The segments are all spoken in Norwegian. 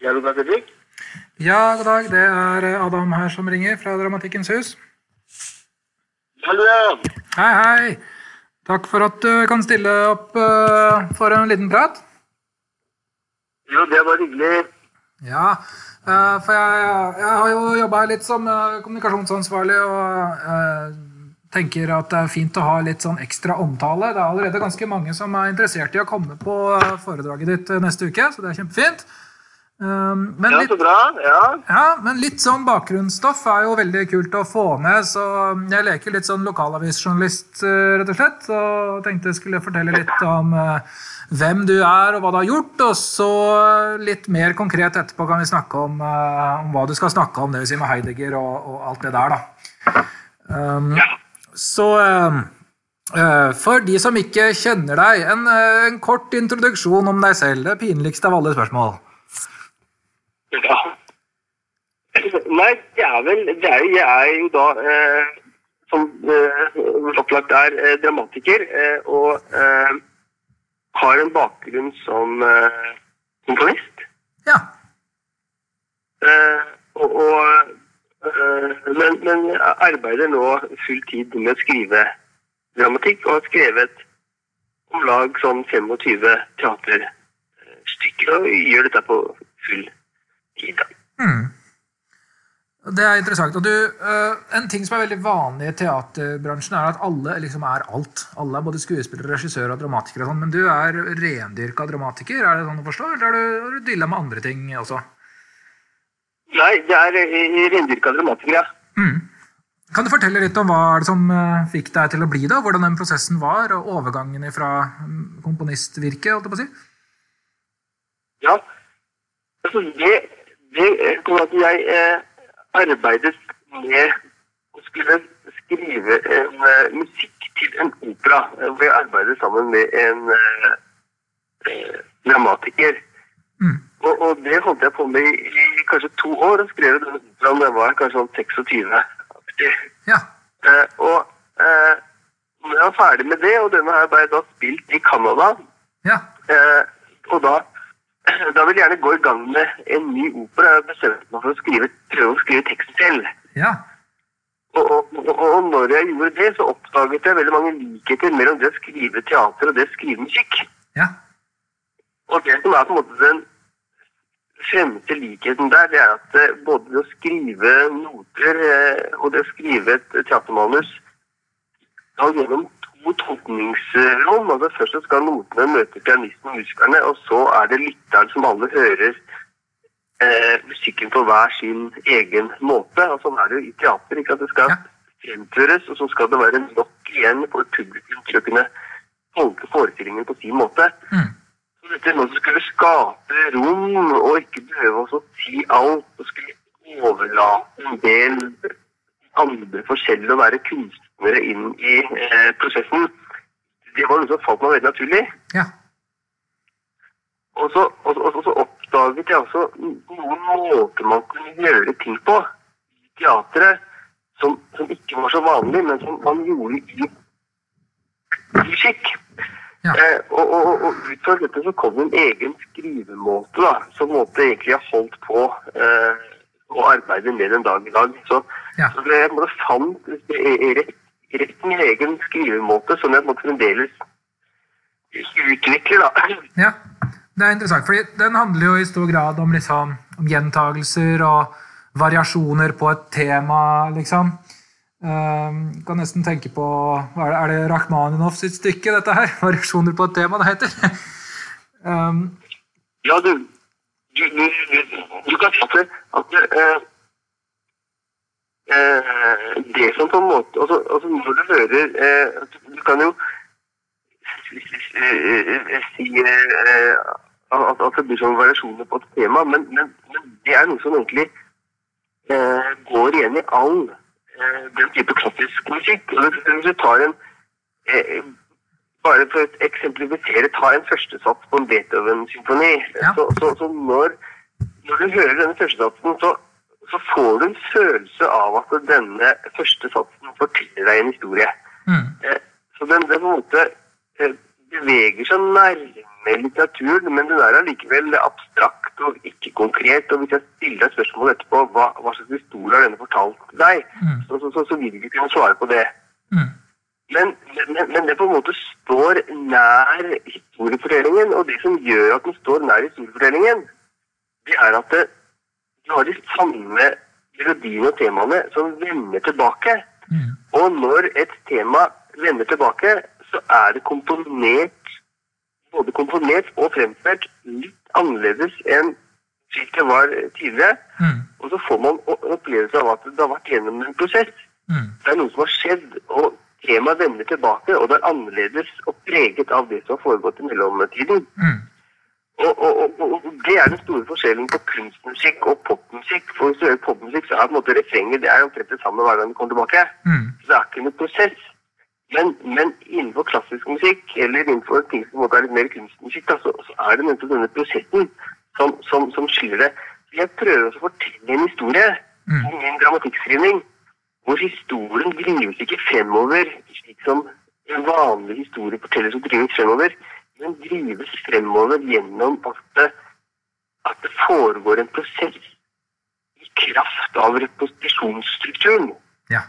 Ja, god dag. Ja, god dag. Det er Adam her som ringer fra Dramatikkens hus. Hallo, ja. Hei, hei. Takk for at du kan stille opp eh, for en liten prat. Jo, det var hyggelig. Ja, eh, for jeg, jeg har jo jobba litt som eh, kommunikasjonsansvarlig og eh, tenker at det er fint å ha litt sånn ekstra omtale. Det er allerede ganske mange som er interessert i å komme på eh, foredraget ditt eh, neste uke, så det er kjempefint. Um, men Ja, litt. Ja. Ja, men litt sånn bakgrunnsstoff er jo veldig kult å få med, så jeg leker litt sånn lokalavisjournalist, eh, rett og slett. Og tenkte jeg skulle fortelle litt om eh, hvem du er og hva du har gjort, og så litt mer konkret etterpå kan vi snakke om, om hva du skal snakke om, det vil si med Heidegger og, og alt det der, da. Um, Ja. så for de som ikke kjenner deg, en, en kort introduksjon om deg selv. Det pinligste av alle spørsmål. Ja. Nei, det er vel det er, Jeg er jo da, eh, som eh, opplagt er, eh, dramatiker. Eh, og eh, har en bakgrunn som eh, komponist. Ja. Eh, og, og eh, men, men jeg arbeider nå full tid med å skrive dramatikk, og har skrevet om lag sånn 25 teaterstykker, og gjør dette på full tid. Da. Mm. Det er interessant. Og du, øh, en ting som er veldig vanlig i teaterbransjen, er at alle liksom er alt. Alle er både skuespillere, regissører og dramatikere. og sånn, Men du er rendyrka dramatiker, er det sånn å forstå? Eller har du, du dilla med andre ting også? Nei, jeg er eh, rendyrka dramatiker, ja. Mm. Kan du fortelle litt om hva er det som øh, fikk deg til å bli det? Hvordan den prosessen var, og overgangen fra mm, komponistvirket? holdt jeg på å si? Ja. Altså, det, det kom at jeg eh, arbeidet med å skulle skrive en eh, musikk til en opera. eh, Hvor jeg arbeidet sammen med en eh, eh, dramatiker. Mm. Og, og det holdt jeg på med i, i kanskje to år. og skrev den operaen da jeg var kanskje sånn 26. Ja. Eh, og eh, når jeg var ferdig med det, og denne har jeg da spilt i Canada Ja. Eh, og da, da vil jeg gjerne gå i gang med en ny opera. Jeg bestemte meg for å skrive, prøve å skrive teksten selv. Ja. Og, og, og, når jeg gjorde det, så oppdaget jeg veldig mange likheter mellom det å skrive teater og det å skrive musikk. Ja. Og det som er på en måte den fremste likheten der, det er at eh, både det å skrive noter eh, og det å skrive et teatermanus da gjennom tolkningsrom. Altså først skal notene møte pianisten og musikerne, og så er det lytteren som alle hører eh, musikken på hver sin egen måte. Og sånn er det jo i teater. ikke at Det skal Ja. fremføres, og så skal det være nok igjen for publikum til å kunne tolke forestillingen på sin måte. Mm. Så dette med å skulle skape rom og ikke behøve å si alt og skulle overlate en del andre forskjellige å være kunstnere inn i eh, prosessen, det var noe som falt meg veldig naturlig. Ja. Og så, og, så- og så oppdaget jeg også noen måter man kunne gjøre ting på i teatret som, som ikke var så vanlig, men som man gjorde i i musikk. Ja. Eh, og, og, og- og ut fra dette så kom en egen skrivemåte da, som måtte egentlig ha holdt på eh, å arbeide med den dag i dag. Så, Ja. så det, jeg måtte fant rett, rett min egen skrivemåte, som jeg måtte fremdeles utvikle. da. Ja, det er interessant, for den handler jo i stor grad om, liksom, om gjentagelser og variasjoner på et tema, liksom. Um, kan nesten tenke på Er det, er det Rakhmaninov sitt stykke, dette her? 'Variasjoner på et tema', det heter. um, Ja, du, du, du, du, kan si at, at eh, eh, det som på en måte altså, altså Når du hører eh, Du kan jo eh, eh, si eh, at, at det blir sånn variasjoner på et tema, men, men, men det er noe som egentlig eh, går igjen i all den type klassisk musikk. Hvis du tar en bare for å eksemplifisere, ta en førstesats på en Beethoven-symfoni. Ja. Så, så, så når, når du hører denne førstesatsen, så, så får du en følelse av at denne førstesatsen forteller deg en historie. mm, Eh, Så den, den på en måte eh, beveger seg nærme litteraturen, men den er allikevel abstrakt og ikke konkret. Og hvis jeg stiller deg spørsmål etterpå hva, hva slags historie har denne fortalt deg, Mm. så, så, så, så vil du kunne svare på det. Men, men, men det på en måte står nær historiefortellingen, og det som gjør at den står nær historiefortellingen, det er at det, du har de samme melodiene og temaene som vender tilbake. Mm. Og når et tema vender tilbake, så er det komponert, både komponert og fremført litt annerledes enn slik det var tidligere. Mm. Og så får man opplevelse av at det har vært gjennom en prosess. Mm. Det er noe som har skjedd, og temaet vender tilbake, og det er annerledes og preget av det som har foregått i mellomtiden. Mm. Og, og, og, og det er den store forskjellen på kunstmusikk og popmusikk. For hvis du hører popmusikk, så er på en måte refrenget det er omtrent det samme hver gang du kommer tilbake. Mm. Så det er ikke noen prosess. Men, men innenfor klassisk musikk, eller innenfor ting som er litt mer kunstmusikk, da, så, så er det nettopp denne prosessen som, som, som skiller det. Jeg prøver å fortelle en historie Mm. i min dramatikksskrivning, hvor historien drives ikke fremover slik som en vanlig historie forteller som drives fremover, men drives fremover gjennom at det, at det foregår en prosess i kraft av reposisjonsstrukturen. Ja.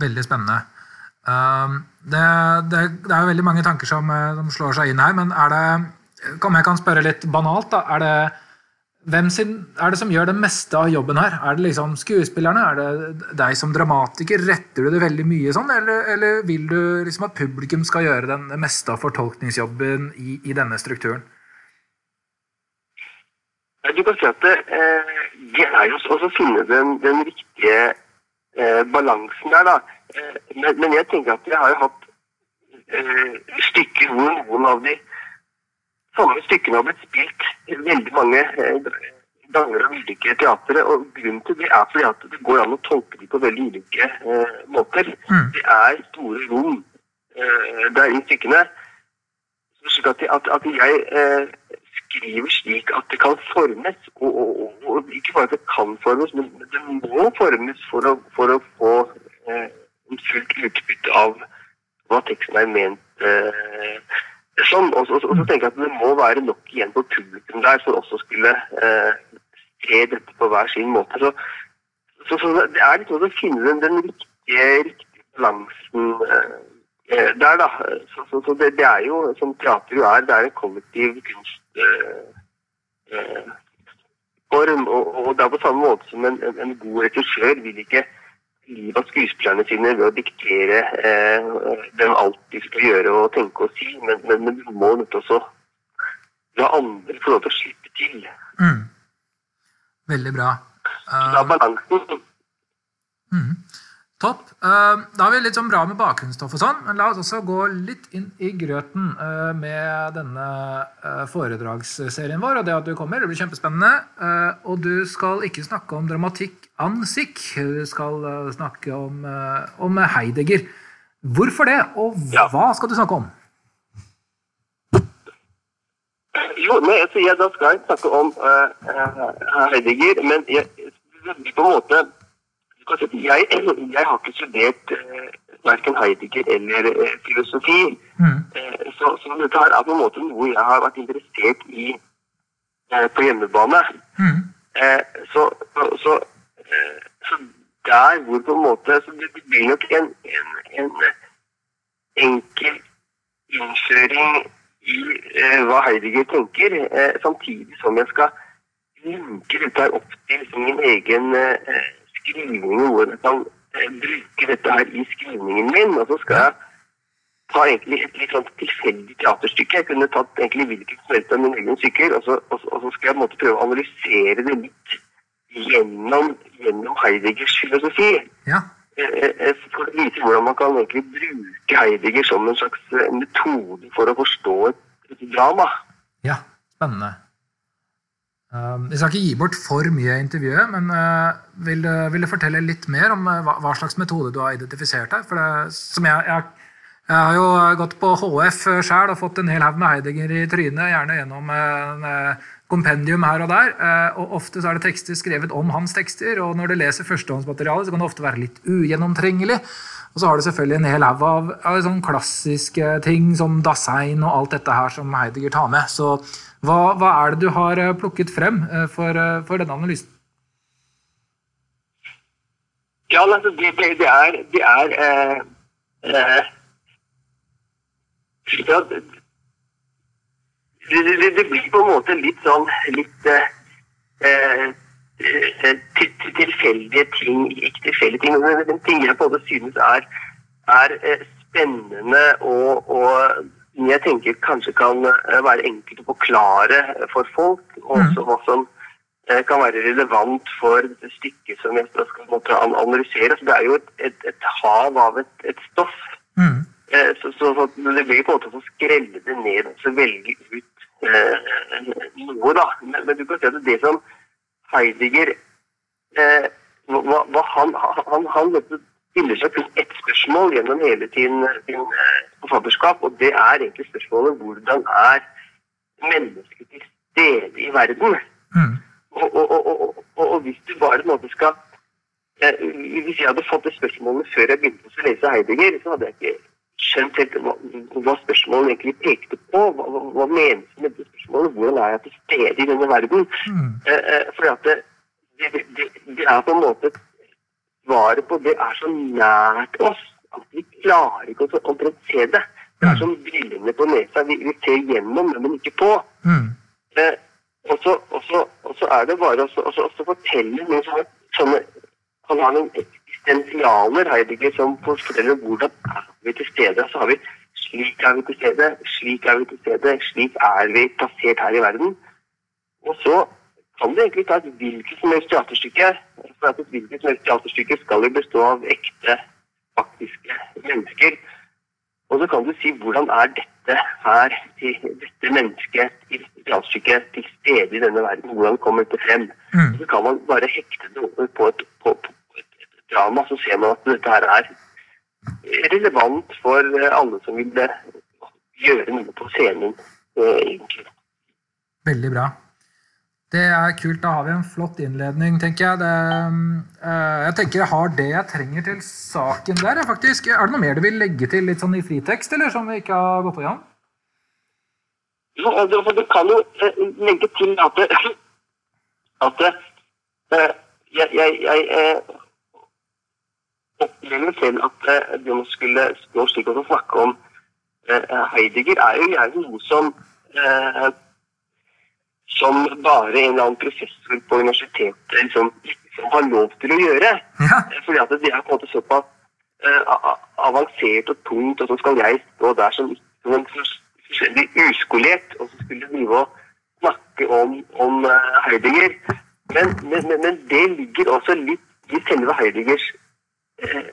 Veldig spennende. Um, det, det, det er jo veldig mange tanker som, eh, som slår seg inn her, men er det Om jeg kan spørre litt banalt, da. Er det, hvem sin, er det som gjør det meste av jobben her? Er det liksom skuespillerne? Er det deg som dramatiker? Retter du det veldig mye sånn, eller, eller vil du liksom at publikum skal gjøre den, det meste av fortolkningsjobben i, i denne strukturen? Du kan si at det, eh, det er jo også å finne den, den riktige eh, balansen der, da. Eh, men, men jeg tenker at jeg har jo hatt stykker hvor noen av de samme stykkene har blitt spilt veldig mange eh, ganger av ulike teatre. Og grunnen til det er fordi at det går an å tolke dem på veldig ulike eh, måter. Mm. Det er store rom eh, der i stykkene. Slik at, at, at jeg eh, skriver slik at det kan formes, og, og, og, og ikke bare at det kan formes, men det må formes for å, for å få eh, fullt utbytte av hva teksten er ment eh, som. Og, så- og, så- tenker jeg at det må være nok igjen på publikum der for også å skulle eh, se dette på hver sin måte. Så, så, så det er litt sånn å finne den, den riktige, riktige balansen eh, eh, der, da. Så det, det er jo, som teater jo er, det er en kollektiv kunstform. Eh, eh, og, og det er på samme måte som en, en, en god regissør vil ikke livet av skuespillerne sine ved å diktere eh, dem alt de skal gjøre og tenke og si, men, men, men du må nødt til også la andre få lov til å slippe til. Mm. Veldig bra. Så det er balansen. Mm. Topp. Eh, Da har vi litt sånn bra med bakgrunnsstoff og sånn, men la oss også gå litt inn i grøten eh, med denne eh, foredragsserien vår og det at du kommer. Det blir kjempespennende. Og du skal ikke snakke om dramatikk an sikk. Du skal snakke om, om Heidegger. Hvorfor det, og hva skal du snakke om? Jo, altså, jeg, da skal jeg snakke om Heidegger, men jeg, på en måte du kan si at jeg, jeg har ikke studert eh, verken Heidegger eller eh, filosofi. Mm. Eh, så, så dette her er på en måte noe jeg har vært interessert i eh, på hjemmebane. Mm. Eh, så, så, så, eh, så der hvor på en måte så det, blir nok en, en, en enkel innføring i eh, hva Heidegger tenker, eh, samtidig som jeg skal linke dette opp til min egen eh, skrivning, hvor jeg kan eh, bruke dette her i skrivningen min. Og så skal jeg ta egentlig et litt sånn tilfeldig teaterstykke. Jeg kunne tatt egentlig hvilket som helst av mine egne stykker, og så, og, og så skal jeg måte prøve å analysere det litt gjennom, gjennom Heideggers filosofi. Ja. Eh, eh, For å vise hvordan man kan egentlig bruke Heidegger som en slags metode for å forstå et, et drama. Ja, spennende. Um, vi skal ikke gi bort for mye i intervjuet, men uh, vil, vil du fortelle litt mer om uh, hva, slags metode du har identifisert her? For det, som jeg, jeg, jeg har jo gått på HF sjøl og fått en hel haug med Heidegger i trynet, gjerne gjennom en kompendium her og der. Og Ofte så er det tekster skrevet om hans tekster, og når du leser førstehåndsmaterialet, så kan det ofte være litt ugjennomtrengelig. Og så har du selvfølgelig en hel haug av, av sånn klassiske ting som Dasein og alt dette her som Heidegger tar med. Så hva, hva er det du har eh, plukket frem eh, for, eh, for denne analysen? Ja, altså, det, det, det er, det er eh, eh, ja, det, blir på en måte litt sånn litt eh, til, tilfeldige ting, ikke tilfeldige ting, men ting jeg på måte synes er, er spennende og, og jeg tenker kanskje kan eh, være enkelt å forklare for folk. Og også mm. hva som kan være relevant for det stykket som jeg skal analysere. Så det er jo et, et, et hav av et, et stoff. Mm. Så, så, så, det blir på en måte å skrelle det ned og velge ut eh, noe, da. Men, men, du kan si at det som Heidegger eh, hva, hva han, han, han stiller seg kun ett spørsmål gjennom hele sin, sin eh, forfatterskap, og det er egentlig spørsmålet hvordan er mennesket til stede i verden? Mm. Og, og, og, og, hvis du bare på en måte skal eh, Hvis jeg hadde fått det spørsmålet før jeg begynte å lese Heidegger, så hadde jeg ikke skjønt helt hva, hva spørsmålet egentlig pekte på. Hva, hva, hva menes med dette spørsmålet? Hvordan er jeg til stede i denne verden? Mm. Eh, eh fordi at det, det, det, det, er på en måte Svaret på det er så nært oss at vi klarer ikke å omtrent se det. Det er mm. som brillene på nesa. Vi, vi ser gjennom, men ikke på. Mm. Eh, og, så, og, så, og, så, er det bare å fortelle noe sånne, sånne Han har noen eksistensialer, Heidegger, som forteller hvordan er vi til stede. Så har vi slik er vi til stede, slik er vi til stede, slik er vi plassert her i verden. Og så kan du egentlig ta et hvilket som helst teaterstykke. For at et hvilket som helst teaterstykke skal jo bestå av ekte, faktiske mennesker. Og så kan du si hvordan er dette her, dette mennesket i dette teaterstykket til stede i denne verden? Hvordan kommer det frem? Mm. Så kan man bare hekte det over på et, på, på drama, så ser man at dette her er relevant for alle som vil gjøre noe på scenen. Eh, egentlig. Veldig bra. Det er kult. Da har vi en flott innledning, tenker jeg. Det, uh, jeg tenker jeg har det jeg trenger til saken der. faktisk. Er det noe mer du vil legge til litt sånn i fritekst, eller som vi ikke har gått igjennom? Ja, altså, du kan jo eh, legge til at, at uh, jeg, jeg, jeg opplever selv at det man skulle stå slik og snakke om Heidegger, er jo gjerne noe som som bare en eller annen professor på universitetet liksom, liksom har lov til å gjøre. Ja. Fordi at det er på en måte såpass uh, avansert og tungt, og så skal jeg stå der som, som fullstendig uskolert og så skulle drive og snakke om, om uh, Heidegger. Men, men, men, det ligger også litt i selve Heideggers uh,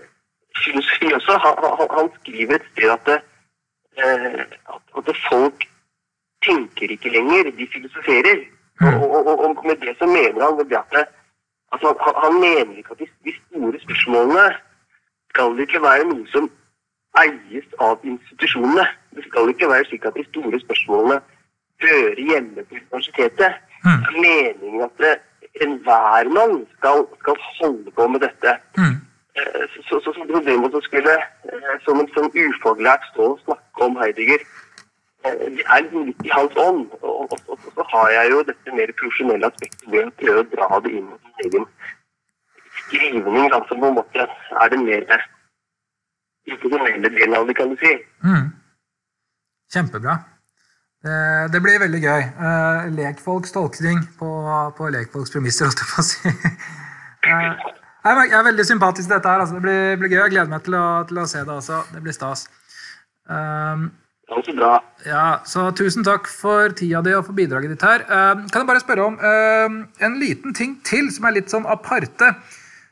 filosofi også. Han, han, han, skriver et sted at, at, at folk tenker ikke lenger, de filosoferer. Og, og, og, og, med det så mener han det at altså, han, han, mener ikke at de, de, store spørsmålene skal ikke være noe som eies av institusjonene. Det skal ikke være slik at de store spørsmålene hører hjemme på universitetet. Mm. Det er meningen at enhver mann skal, skal, holde på med dette. Mm. Så, så, så, så det måtte skulle eh, som en sånn ufaglært stå og snakke om Heidegger det er litt i hans ånd. Og, og, og, så har jeg jo dette mer profesjonelle aspektet ved å prøve å dra det inn i egen skrivning. Altså på en måte er det mer profesjonelle delen av det, kan du si. Mm. Kjempebra. Det, blir veldig gøy. Uh, lekfolks tolkning på, på lekfolks premisser, holdt jeg på å si. uh, jeg er veldig sympatisk til dette her. Altså. Det blir, blir, gøy. Jeg gleder meg til å, til å se det også. Det blir stas. Um, så bra. Ja, så Tusen takk for tida di og for bidraget ditt her. Uh, kan jeg bare spørre om uh, en liten ting til som er litt sånn aparte?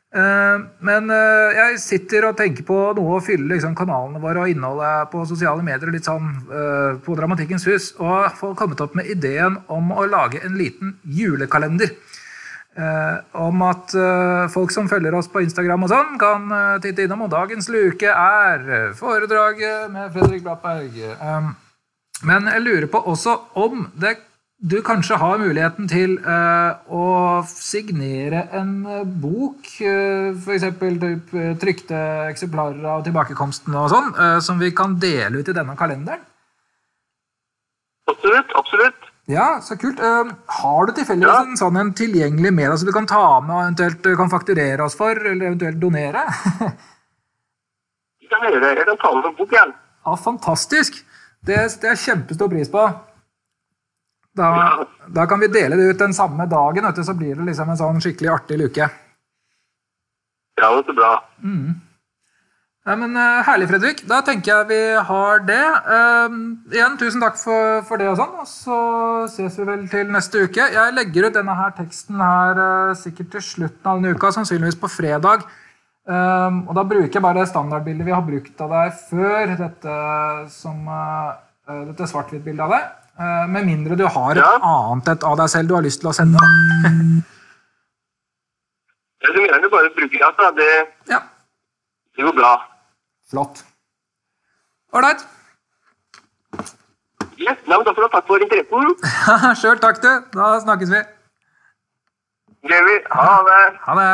Uh, men jeg sitter og tenker på noe å fylle liksom, kanalene våre og innholdet på sosiale medier litt sånn på Dramatikkens hus, og få kommet opp med ideen om å lage en liten julekalender. Eh, om at eh, folk som følger oss på Instagram, og sånn, kan eh, titte innom. Og dagens luke er foredraget med Fredrik Blattberg. men jeg lurer på også om det du kanskje har muligheten til eh, å signere en bok, uh, f.eks. Uh, trykte eksemplarer av tilbakekomsten og sånn, eh, som vi kan dele ut i denne kalenderen? Absolutt. Absolutt. Ja, så kult. Uh, har du tilfeldigvis Ja. en sånn en tilgjengelig med deg som du kan ta med og eventuelt eh, kan fakturere oss for, eller eventuelt donere? jeg kan gjøre. Jeg kan ta med en bok, igjen. ja, fantastisk! Det, det er kjempestor pris på. Da, Ja. da kan vi dele det ut den samme dagen, vet du, så blir det liksom en sånn skikkelig artig luke. Ja, men så bra. Ja, men eh, Herlig, Fredrik. Da tenker jeg vi har det. Uh, igjen, tusen takk for, for det og sånn. Og så ses vi vel til neste uke. Jeg legger ut denne her teksten her uh, sikkert til slutten av denne uka, sannsynligvis på fredag. Eh, og da bruker jeg bare det standardbildet vi har brukt av deg før. Dette, som, eh, dette svart-hvitt-bildet av deg. Med mindre du har et Ja. annet et av deg selv du har lyst til å sende. Jeg vil gjerne bare bruke. Det, Ja, det går bra. Flott. Ålreit. Yes. ja, da får du takk for interessen. Sjøl takk, du. Da snakkes vi. Det gjør vi. Ha det. Ha det.